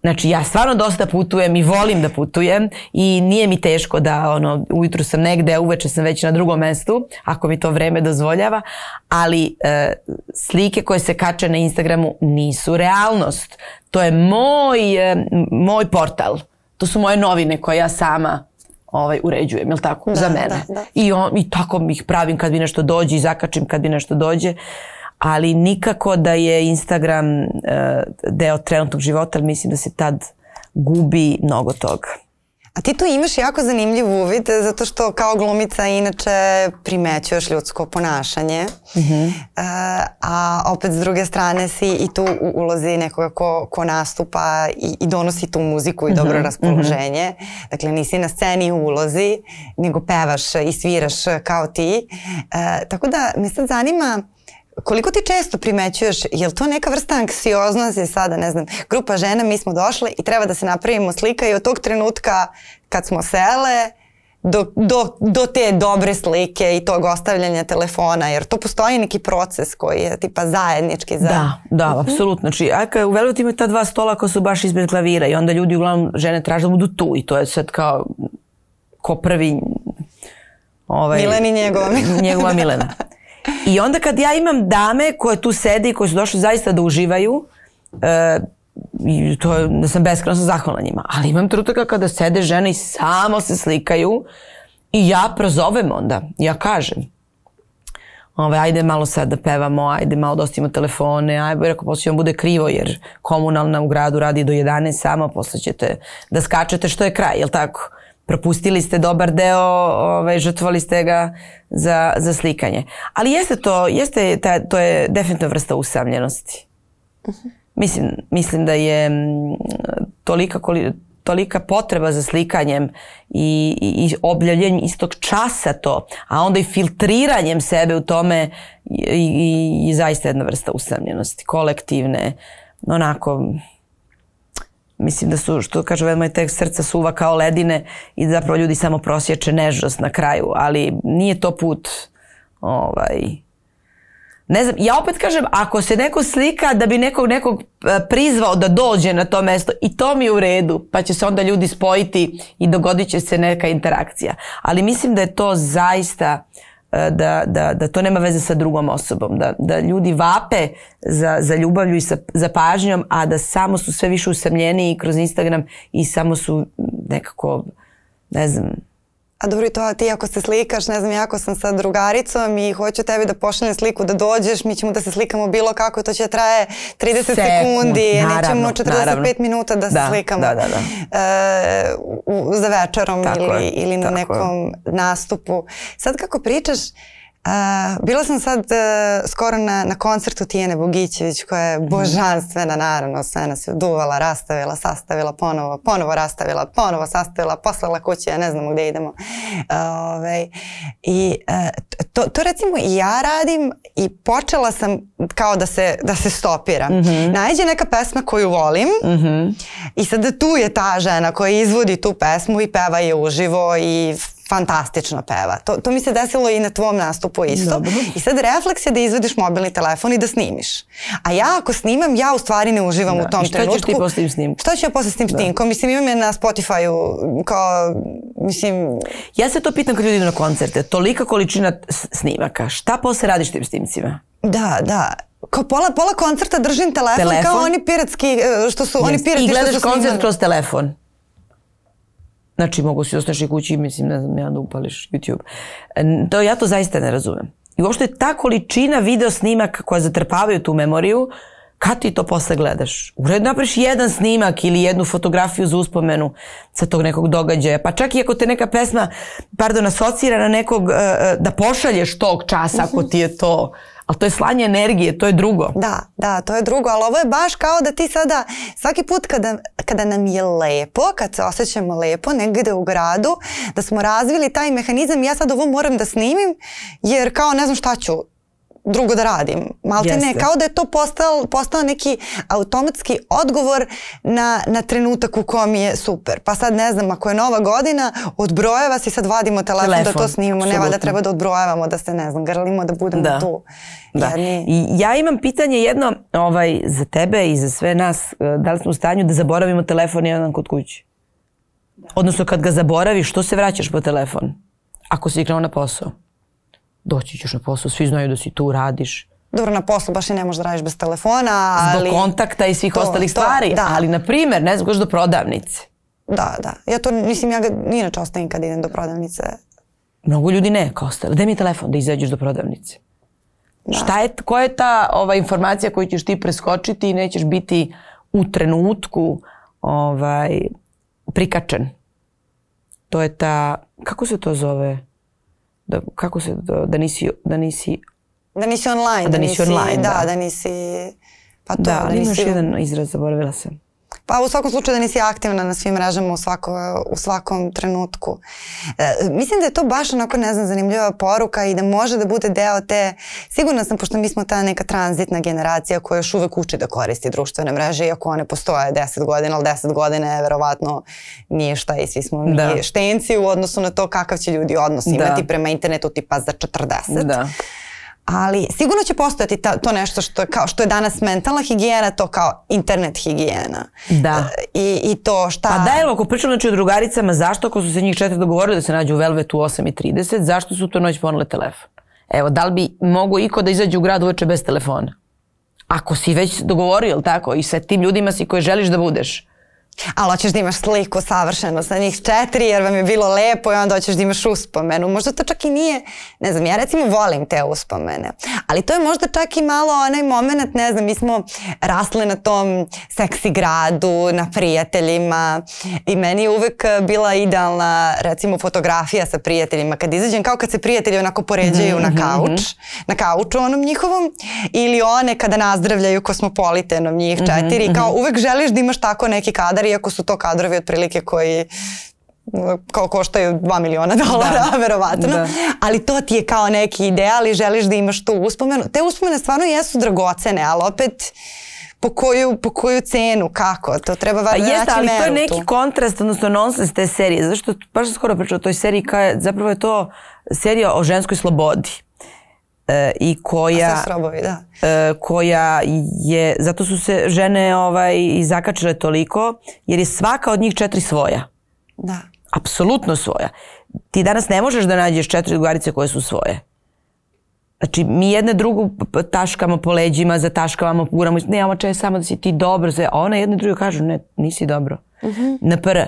Znači, ja stvarno dosta putujem i volim da putujem i nije mi teško da, ono, ujutru sam negde, uveče sam već na drugom mestu, ako mi to vreme dozvoljava, ali e, slike koje se kače na Instagramu nisu realnost. To je moj, e, moj portal. To su moje novine koje ja sama ovaj, uređujem, jel tako, za mene.
da, da.
I, on, I tako ih pravim kad mi nešto dođe i zakačim kad mi nešto dođe. Ali nikako da je Instagram e, deo trenutnog života, ali mislim da se tad gubi mnogo toga.
A ti tu imaš jako zanimljiv uvid zato što kao glumica inače primećuješ ljudsko ponašanje. Mm -hmm. uh, a opet s druge strane si i tu u ulozi nekoga ko, ko nastupa i, i donosi tu muziku i dobro mm -hmm. raspoloženje. Mm -hmm. Dakle nisi na sceni u ulozi nego pevaš i sviraš kao ti. Uh, tako da me sad zanima koliko ti često primećuješ, je li to neka vrsta anksioznosti sada, ne znam, grupa žena, mi smo došle i treba da se napravimo slika i od tog trenutka kad smo sele, do, do, do te dobre slike i tog ostavljanja telefona, jer to postoji neki proces koji je tipa zajednički za...
Da, da, mhm. apsolutno. Znači, a u Velvet ima ta dva stola koja su baš ispred klavira i onda ljudi uglavnom žene traže da budu tu i to je sad kao ko prvi
ovaj, Mileni njegova
Milena. njegova Milena. I onda kad ja imam dame koje tu sede i koje su došle zaista da uživaju, e, to je, da sam beskreno sam zahvalna njima, ali imam trutaka kada sede žene i samo se slikaju i ja prozovem onda, ja kažem, Ove, ajde malo sad da pevamo, ajde malo da ostavimo telefone, ajde, rekao, posle vam bude krivo jer komunalna u gradu radi do 11 samo, posle ćete da skačete što je kraj, jel tako? Propustili ste dobar deo, ovaj, žrtvovali ste ga za, za slikanje. Ali jeste to, jeste ta, to je definitivno vrsta usamljenosti. Mislim, mislim da je mm, tolika, tolika potreba za slikanjem i, i, i objavljanjem istog časa to, a onda i filtriranjem sebe u tome i, i, i zaista jedna vrsta usamljenosti, kolektivne, onako mislim da su, što kaže ovaj moj tekst, srca suva kao ledine i da zapravo ljudi samo prosječe nežnost na kraju, ali nije to put ovaj, ne znam, ja opet kažem, ako se neko slika da bi nekog, nekog e, prizvao da dođe na to mesto i to mi je u redu, pa će se onda ljudi spojiti i dogodit će se neka interakcija. Ali mislim da je to zaista uh, da, da, da to nema veze sa drugom osobom, da, da ljudi vape za, za ljubavlju i sa, za pažnjom, a da samo su sve više usamljeni kroz Instagram i samo su nekako, ne znam,
A dobro i to, ti ako se slikaš, ne znam, ja ako sam sa drugaricom i hoću tebi da pošaljem sliku da dođeš, mi ćemo da se slikamo bilo kako, to će da traje 30 Sekund, sekundi, naravno, nećemo 45 naravno. minuta da se da, slikamo da, da, da. E, u, za večerom tako ili, je, ili na nekom nastupu. Sad kako pričaš, Uh, bila sam sad uh, skoro na, na koncertu Tijene Bogićević koja je božanstvena naravno sve nas je duvala, rastavila, sastavila ponovo, ponovo rastavila, ponovo sastavila, poslala kuće, ja ne znamo gde idemo. Uh, ovaj, I uh, to, to recimo i ja radim i počela sam kao da se, da se stopiram. Mm -hmm. Najđe neka pesma koju volim mm -hmm. i sad tu je ta žena koja izvodi tu pesmu i peva je uživo i fantastično peva. To, to mi se desilo i na tvom nastupu isto. Dobro. I sad refleks je da izvediš mobilni telefon i da snimiš. A ja ako snimam, ja u stvari ne uživam da. u tom trenutku.
I šta ćeš ti posle tim snimkom?
Šta ću ja posle s tim da. snimkom? Mislim, imam je na Spotify-u kao, mislim...
Ja se to pitam kad ljudi idu na koncerte. Tolika količina snimaka. Šta posle radiš tim snimcima?
Da, da kao pola, pola koncerta držim telefon, telefon? kao oni piratski, e, što su yes. oni pirati
I gledaš koncert kroz telefon. Znači, mogu si ostaš i kući, mislim, ne znam, ja da upališ YouTube. E, to, ja to zaista ne razumem. I uopšte ta količina video snimaka koja zatrpavaju tu memoriju, kad ti to posle gledaš? Uredno napriš jedan snimak ili jednu fotografiju za uspomenu sa tog nekog događaja. Pa čak i ako te neka pesma, pardon, asocira na nekog, uh, da pošalješ tog časa ako ti je to Ali to je slanje energije, to je drugo.
Da, da, to je drugo, ali ovo je baš kao da ti sada svaki put kada, kada nam je lepo, kad se osjećamo lepo negde u gradu, da smo razvili taj mehanizam, ja sad ovo moram da snimim, jer kao ne znam šta ću, drugo da radim. Malte ne, kao da je to postao, postao neki automatski odgovor na, na trenutak u kom je super. Pa sad ne znam, ako je nova godina, odbrojeva se i sad vadimo telefon, telefon da to snimamo. Absolutno. Ne, da treba da odbrojevamo, da se ne znam, grlimo, da budemo da. tu.
Da. Jedni... I ja imam pitanje jedno ovaj, za tebe i za sve nas. E, da li smo u stanju da zaboravimo telefon jedan kod kući? Da. Odnosno kad ga zaboraviš, što se vraćaš po telefon? Ako si krenuo na posao doći ćeš na posao, svi znaju da si tu, radiš.
Dobro, na poslu baš i ne možeš da radiš bez telefona, ali...
Zbog kontakta i svih to, ostalih to, stvari, da. ali na primer, ne znam, do prodavnice.
Da, da. Ja to, mislim, ja ga inače ostavim kad idem do prodavnice.
Mnogo ljudi ne, kao ostale. Daj mi telefon da izađeš do prodavnice. Da. Šta je, koja je ta ova, informacija koju ćeš ti preskočiti i nećeš biti u trenutku ovaj, prikačen? To je ta, kako se to zove? Da, kako se, da, da nisi, da nisi
Da nisi online.
A da nisi online,
da.
da.
Da, nisi... Pa to,
Da,
da
ali imaš
nisi...
jedan izraz, zaboravila sam.
Pa u svakom slučaju da nisi aktivna na svim mrežama u, svako, u svakom trenutku. E, mislim da je to baš onako, ne znam, zanimljiva poruka i da može da bude deo te, sigurna sam, pošto mi smo ta neka tranzitna generacija koja još uvek uči da koristi društvene mreže, iako one postoje 10 godina, ali 10 godina je verovatno ništa i svi smo
Da.
štenci u odnosu na to kakav će ljudi odnos
Da.
imati prema internetu tipa za 40
Da.
Ali sigurno će postojati ta, to nešto što kao, što je danas mentalna higijena, to kao internet higijena.
Da.
I, i to šta...
Pa da, evo, ako pričam znači o drugaricama, zašto ako su se njih četiri dogovorili da se nađu u Velvetu u 8.30, zašto su to noć ponele telefon? Evo, da li bi mogo iko da izađe u grad uveče bez telefona? Ako si već dogovorio, tako, i sa tim ljudima si koji želiš da budeš.
Ali hoćeš da imaš sliku savršeno sa njih četiri jer vam je bilo lepo i onda hoćeš da imaš uspomenu. Možda to čak i nije, ne znam, ja recimo volim te uspomene. Ali to je možda čak i malo onaj moment, ne znam, mi smo rasli na tom seksi gradu, na prijateljima i meni je uvek bila idealna recimo fotografija sa prijateljima. Kad izađem kao kad se prijatelji onako poređaju na kauč, na kauču onom njihovom ili one kada nazdravljaju kosmopolitenom njih četiri. Kao uvek želiš da imaš tako neki kadar iako su to kadrovi otprilike koji kao koštaju 2 miliona dolara,
Da.
verovatno.
Da.
Ali to ti je kao neki ideal i želiš da imaš tu uspomenu. Te uspomene stvarno jesu dragocene, ali opet po koju, po koju cenu, kako? To treba
Pa
valjda
jeste,
naći
ali to je neki
tu.
kontrast, odnosno nonsens te serije. Zašto, baš sam skoro pričala o toj seriji, kao zapravo je to serija o ženskoj slobodi. E, I koja...
Sve srobovi, da.
e, koja je, zato su se žene ovaj, i zakačile toliko, jer je svaka od njih četiri svoja.
Da.
Apsolutno svoja. Ti danas ne možeš da nađeš četiri drugarice koje su svoje. Znači, mi jedne drugu taškamo po leđima, zataškavamo, guramo, ne, ovo če samo da si ti dobro, sve. a ona jedna druga kažu, ne, nisi dobro. Na pr.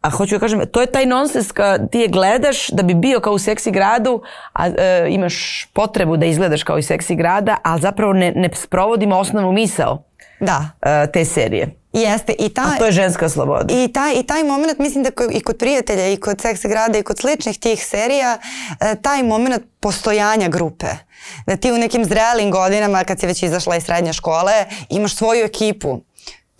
A hoću da kažem, to je taj nonsens, ka, ti je gledaš da bi bio kao u seksi gradu, a e, imaš potrebu da izgledaš kao i seksi grada, ali zapravo ne, ne sprovodimo osnovnu misao
Da.
e, te serije.
Jeste. I ta,
A to je ženska sloboda.
I taj, I taj moment, mislim da i kod prijatelja i kod seksi grada i kod sličnih tih serija, e, taj moment postojanja grupe. Da ti u nekim zrelim godinama, kad si već izašla iz srednje škole, imaš svoju ekipu.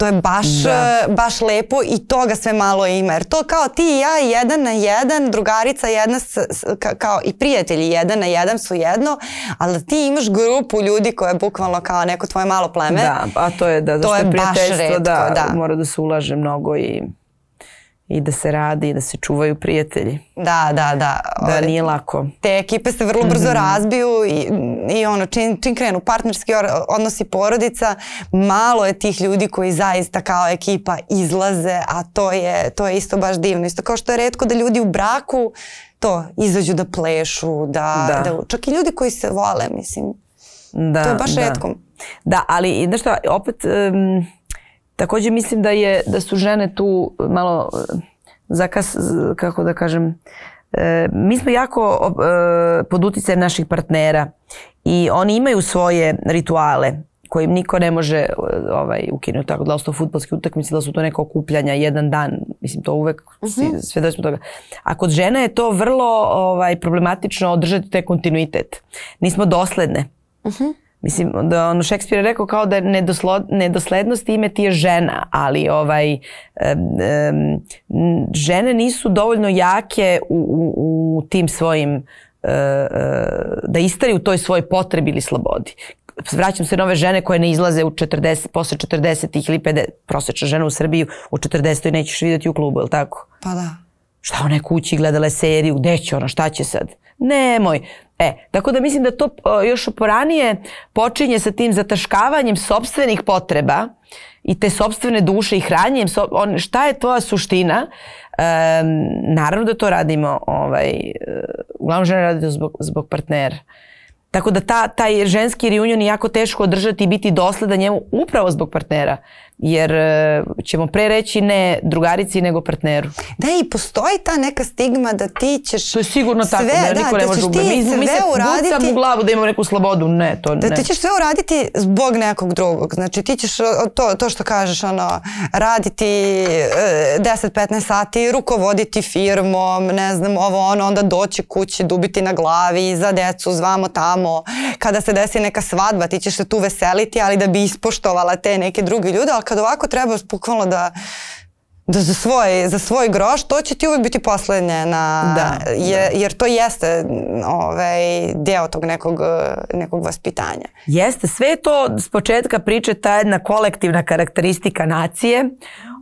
To je baš,
Da.
baš lepo i toga sve malo ima. Jer to kao ti i ja jedan na jedan, drugarica jedna s, s- ka- kao i prijatelji jedan na jedan su jedno, ali da ti imaš grupu ljudi koja je bukvalno kao neko tvoje malo pleme.
Da, a to je da,
To
zašto
je baš retko,
da,
da.
mora da se ulaže mnogo i, i da se radi i da se čuvaju prijatelji.
Da, da, da.
Da nije lako.
te ekipe se vrlo brzo razbiju i, i ono, čim, čim krenu partnerski odnosi porodica, malo je tih ljudi koji zaista kao ekipa izlaze, a to je, to je isto baš divno. Isto kao što je redko da ljudi u braku to izađu da plešu, da,
Da.
da čak i ljudi koji se vole, mislim.
Da,
To je baš
da.
retko.
Da, ali znaš šta, opet um, takođe mislim da je da su žene tu malo uh, zakas, kako da kažem, e, mi smo jako e, pod uticajem naših partnera i oni imaju svoje rituale koje im niko ne može ovaj, ukinuti. Tako da li su to futbolski utakmice, da su to neka okupljanja, jedan dan, mislim to uvek, uh sve da smo toga. A kod žena je to vrlo ovaj, problematično održati taj kontinuitet. Nismo dosledne. Mislim, da ono Šekspir je rekao kao da je nedoslednost ime ti je žena, ali ovaj, n- žene nisu dovoljno jake u, u, u tim svojim e, da istaju u toj svojoj potrebi ili slobodi. Vraćam se na ove žene koje ne izlaze u 40, posle 40 ili 50, prosječna žena u Srbiji u 40 nećeš vidjeti u klubu, je li tako?
Pa da.
Šta ona je kući gledala seriju, gde će ona, šta će sad? Nemoj. E, tako da mislim da to o, još poranije počinje sa tim zataškavanjem sobstvenih potreba i te sobstvene duše i hranjenjem, so, on, šta je tvoja suština? Em, naravno da to radimo, ovaj, e, uglavnom žene radi zbog, zbog partnera. Tako da ta, taj ženski reunion je jako teško održati i biti dosledan njemu upravo zbog partnera. Jer e, ćemo pre reći ne drugarici nego partneru.
Da i postoji ta neka stigma da ti ćeš
To je sigurno
sve,
tako, ne,
da,
niko ne
da
može
ćeš
ubiti.
ti
Mi, mi se
uraditi
u glavu da imamo neku slobodu. Ne, to
Da
ne.
ti ćeš sve uraditi zbog nekog drugog. Znači ti ćeš to, to što kažeš, ono, raditi e, 10-15 sati, rukovoditi firmom, ne znam, ovo ono, onda doći kući, dubiti na glavi, za decu, zvamo tamo. Kada se desi neka svadba, ti ćeš se tu veseliti, ali da bi ispoštovala te neke druge ljude, ali kad ovako treba bukvalno da da za svoj, za svoj groš, to će ti uvek biti poslednje na,
Da,
je, jer to jeste ovaj, deo tog nekog, nekog vaspitanja.
Jeste, sve je to s početka priče ta jedna kolektivna karakteristika nacije,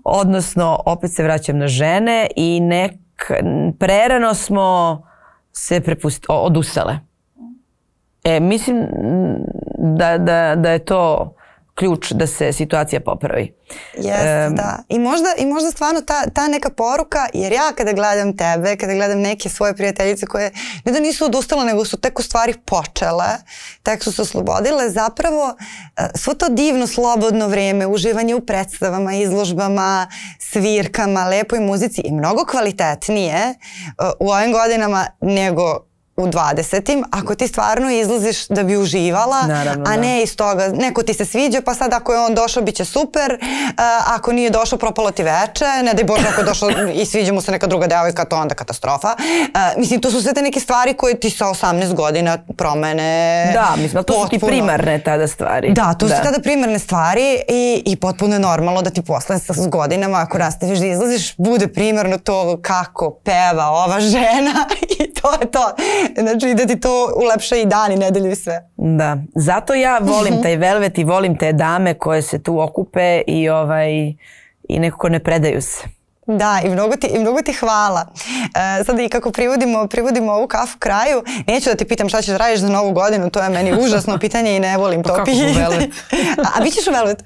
odnosno opet se vraćam na žene i nek, prerano smo se prepust, o- odustale. E, mislim da, da, da je to ključ da se situacija popravi.
Jeste,
Em,
da. I možda, I možda stvarno ta, ta neka poruka, jer ja kada gledam tebe, kada gledam neke svoje prijateljice koje ne da nisu odustale, nego su tek u stvari počele, tek su se oslobodile, zapravo e, svo to divno slobodno vreme, uživanje u predstavama, izložbama, svirkama, lepoj muzici i mnogo kvalitetnije e, u ovim godinama nego u 20. ako ti stvarno izlaziš da bi uživala,
Naravno,
a
da.
ne iz toga, neko ti se sviđa, pa sad ako je on došao bit će super, a, ako nije došao propalo ti veče, ne daj Bože ako je došao i sviđa mu se neka druga devojka, to onda katastrofa. A, mislim, to su sve te neke stvari koje ti sa 18 godina promene
Da, mislim, to su ti
potpuno.
primarne tada stvari.
Da, to su tada primarne stvari i, i potpuno je normalno da ti posle sa godinama, ako nastaviš da izlaziš, bude primarno to kako peva ova žena i to je to. Znači da ti to ulepša i dan i nedelju i sve.
Da, zato ja volim taj velvet i volim te dame koje se tu okupe i ovaj i nekako ne predaju se.
Da, i mnogo ti, i mnogo ti hvala. E, sada i kako privodimo, privodimo ovu kafu kraju, neću da ti pitam šta ćeš da radiš za novu godinu, to je meni užasno pitanje i ne volim to
Pa u
pitanje. A, a bit ćeš u Velvet.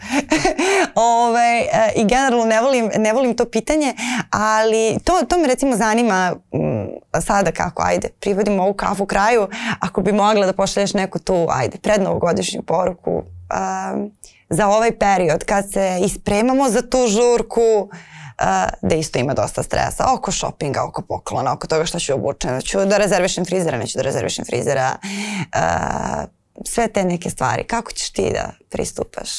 Ove, e, I generalno ne volim, ne volim to pitanje, ali to, to me recimo zanima mm, sada kako, ajde, privodimo ovu kafu kraju, ako bi mogla da pošalješ neku tu, ajde, prednovogodišnju poruku um, za ovaj period kad se ispremamo za tu žurku, da isto ima dosta stresa oko šopinga, oko poklona, oko toga što ću obučen, ću da rezervišem frizera, neću da rezervišem frizera, sve te neke stvari. Kako ćeš ti da pristupaš?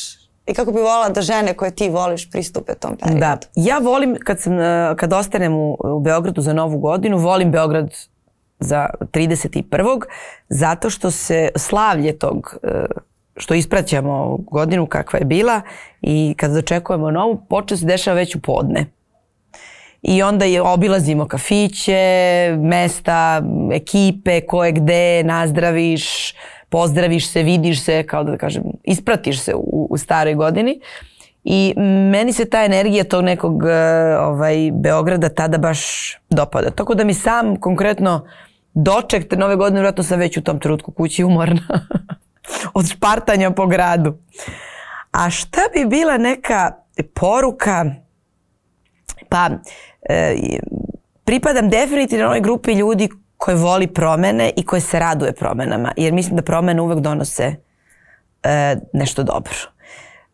I kako bi volila da žene koje ti voliš pristupe tom periodu?
Da, ja volim kad sam e, kad ostanem u, u Beogradu za Novu godinu, volim Beograd za 31. zato što se slavlje tog e, što ispraćamo godinu kakva je bila i kad dočekujemo novu, počne se dešava već u podne. I onda je obilazimo kafiće, mesta, ekipe, ko je gde, nazdraviš, pozdraviš se, vidiš se, kao da kažem, ispratiš se u, u staroj godini. I meni se ta energija tog nekog e, ovaj, Beograda tada baš dopada. Tako da mi sam konkretno doček te nove godine, vjerojatno sam već u tom trenutku kući umorna od špartanja po gradu. A šta bi bila neka poruka Pa, e, pripadam definitivno onoj grupi ljudi koje voli promene i koje se raduje promenama. Jer mislim da promene uvek donose e, nešto dobro.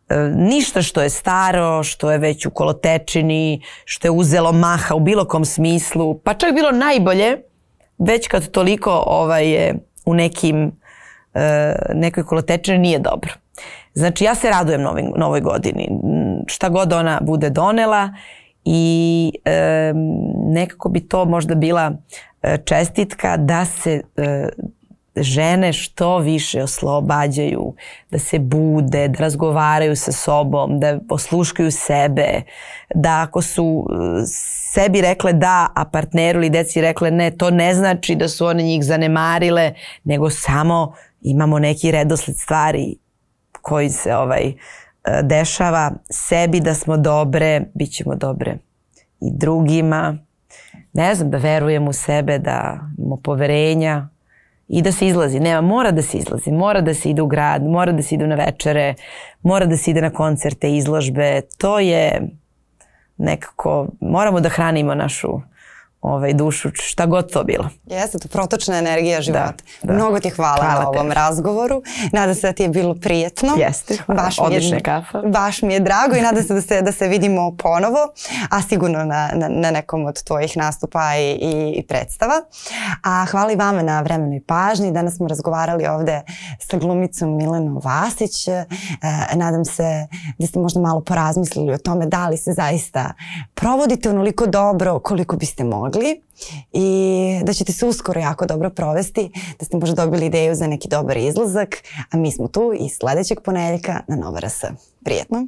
E, ništa što je staro, što je već u kolotečini, što je uzelo maha u bilo kom smislu, pa čak bilo najbolje, već kad toliko ovaj, je u nekim nekoj kolotečini nije dobro. Znači ja se radujem novoj, novoj godini. Šta god ona bude donela i e, nekako bi to možda bila e, čestitka da se e, žene što više oslobađaju, da se bude, da razgovaraju sa sobom, da osluškaju sebe, da ako su e, sebi rekle da, a partneru ili deci rekle ne, to ne znači da su one njih zanemarile, nego samo imamo neki redosled stvari koji se ovaj e, dešava sebi da smo dobre, bit ćemo dobre i drugima. Ne znam, da verujemo u sebe, da imamo poverenja i da se izlazi. Nema, mora da se izlazi, mora da se ide u grad, mora da se ide na večere, mora da se ide na koncerte, izložbe. To je nekako, moramo da hranimo našu ovaj, dušu, šta god to bilo.
Jeste, to protočna energija života.
da.
Mnogo ti hvala,
Hvala
na ovom
tebi.
razgovoru. Nadam se da ti je bilo prijetno.
Jeste, hvala.
Baš
Odlična je kafa.
Baš mi je drago i nadam se da se, da se vidimo ponovo, a sigurno na, na, na nekom od tvojih nastupa i, i, i predstava. A hvala i vama na vremenoj pažnji. Danas smo razgovarali ovde sa glumicom Milenom Vasić. E, nadam se da ste možda malo porazmislili o tome da li se zaista provodite onoliko dobro koliko biste mogli i da ćete se uskoro jako dobro provesti, da ste možda dobili ideju za neki dobar izlazak, a mi smo tu i sledećeg ponedeljka na Nova RS. Prijetno!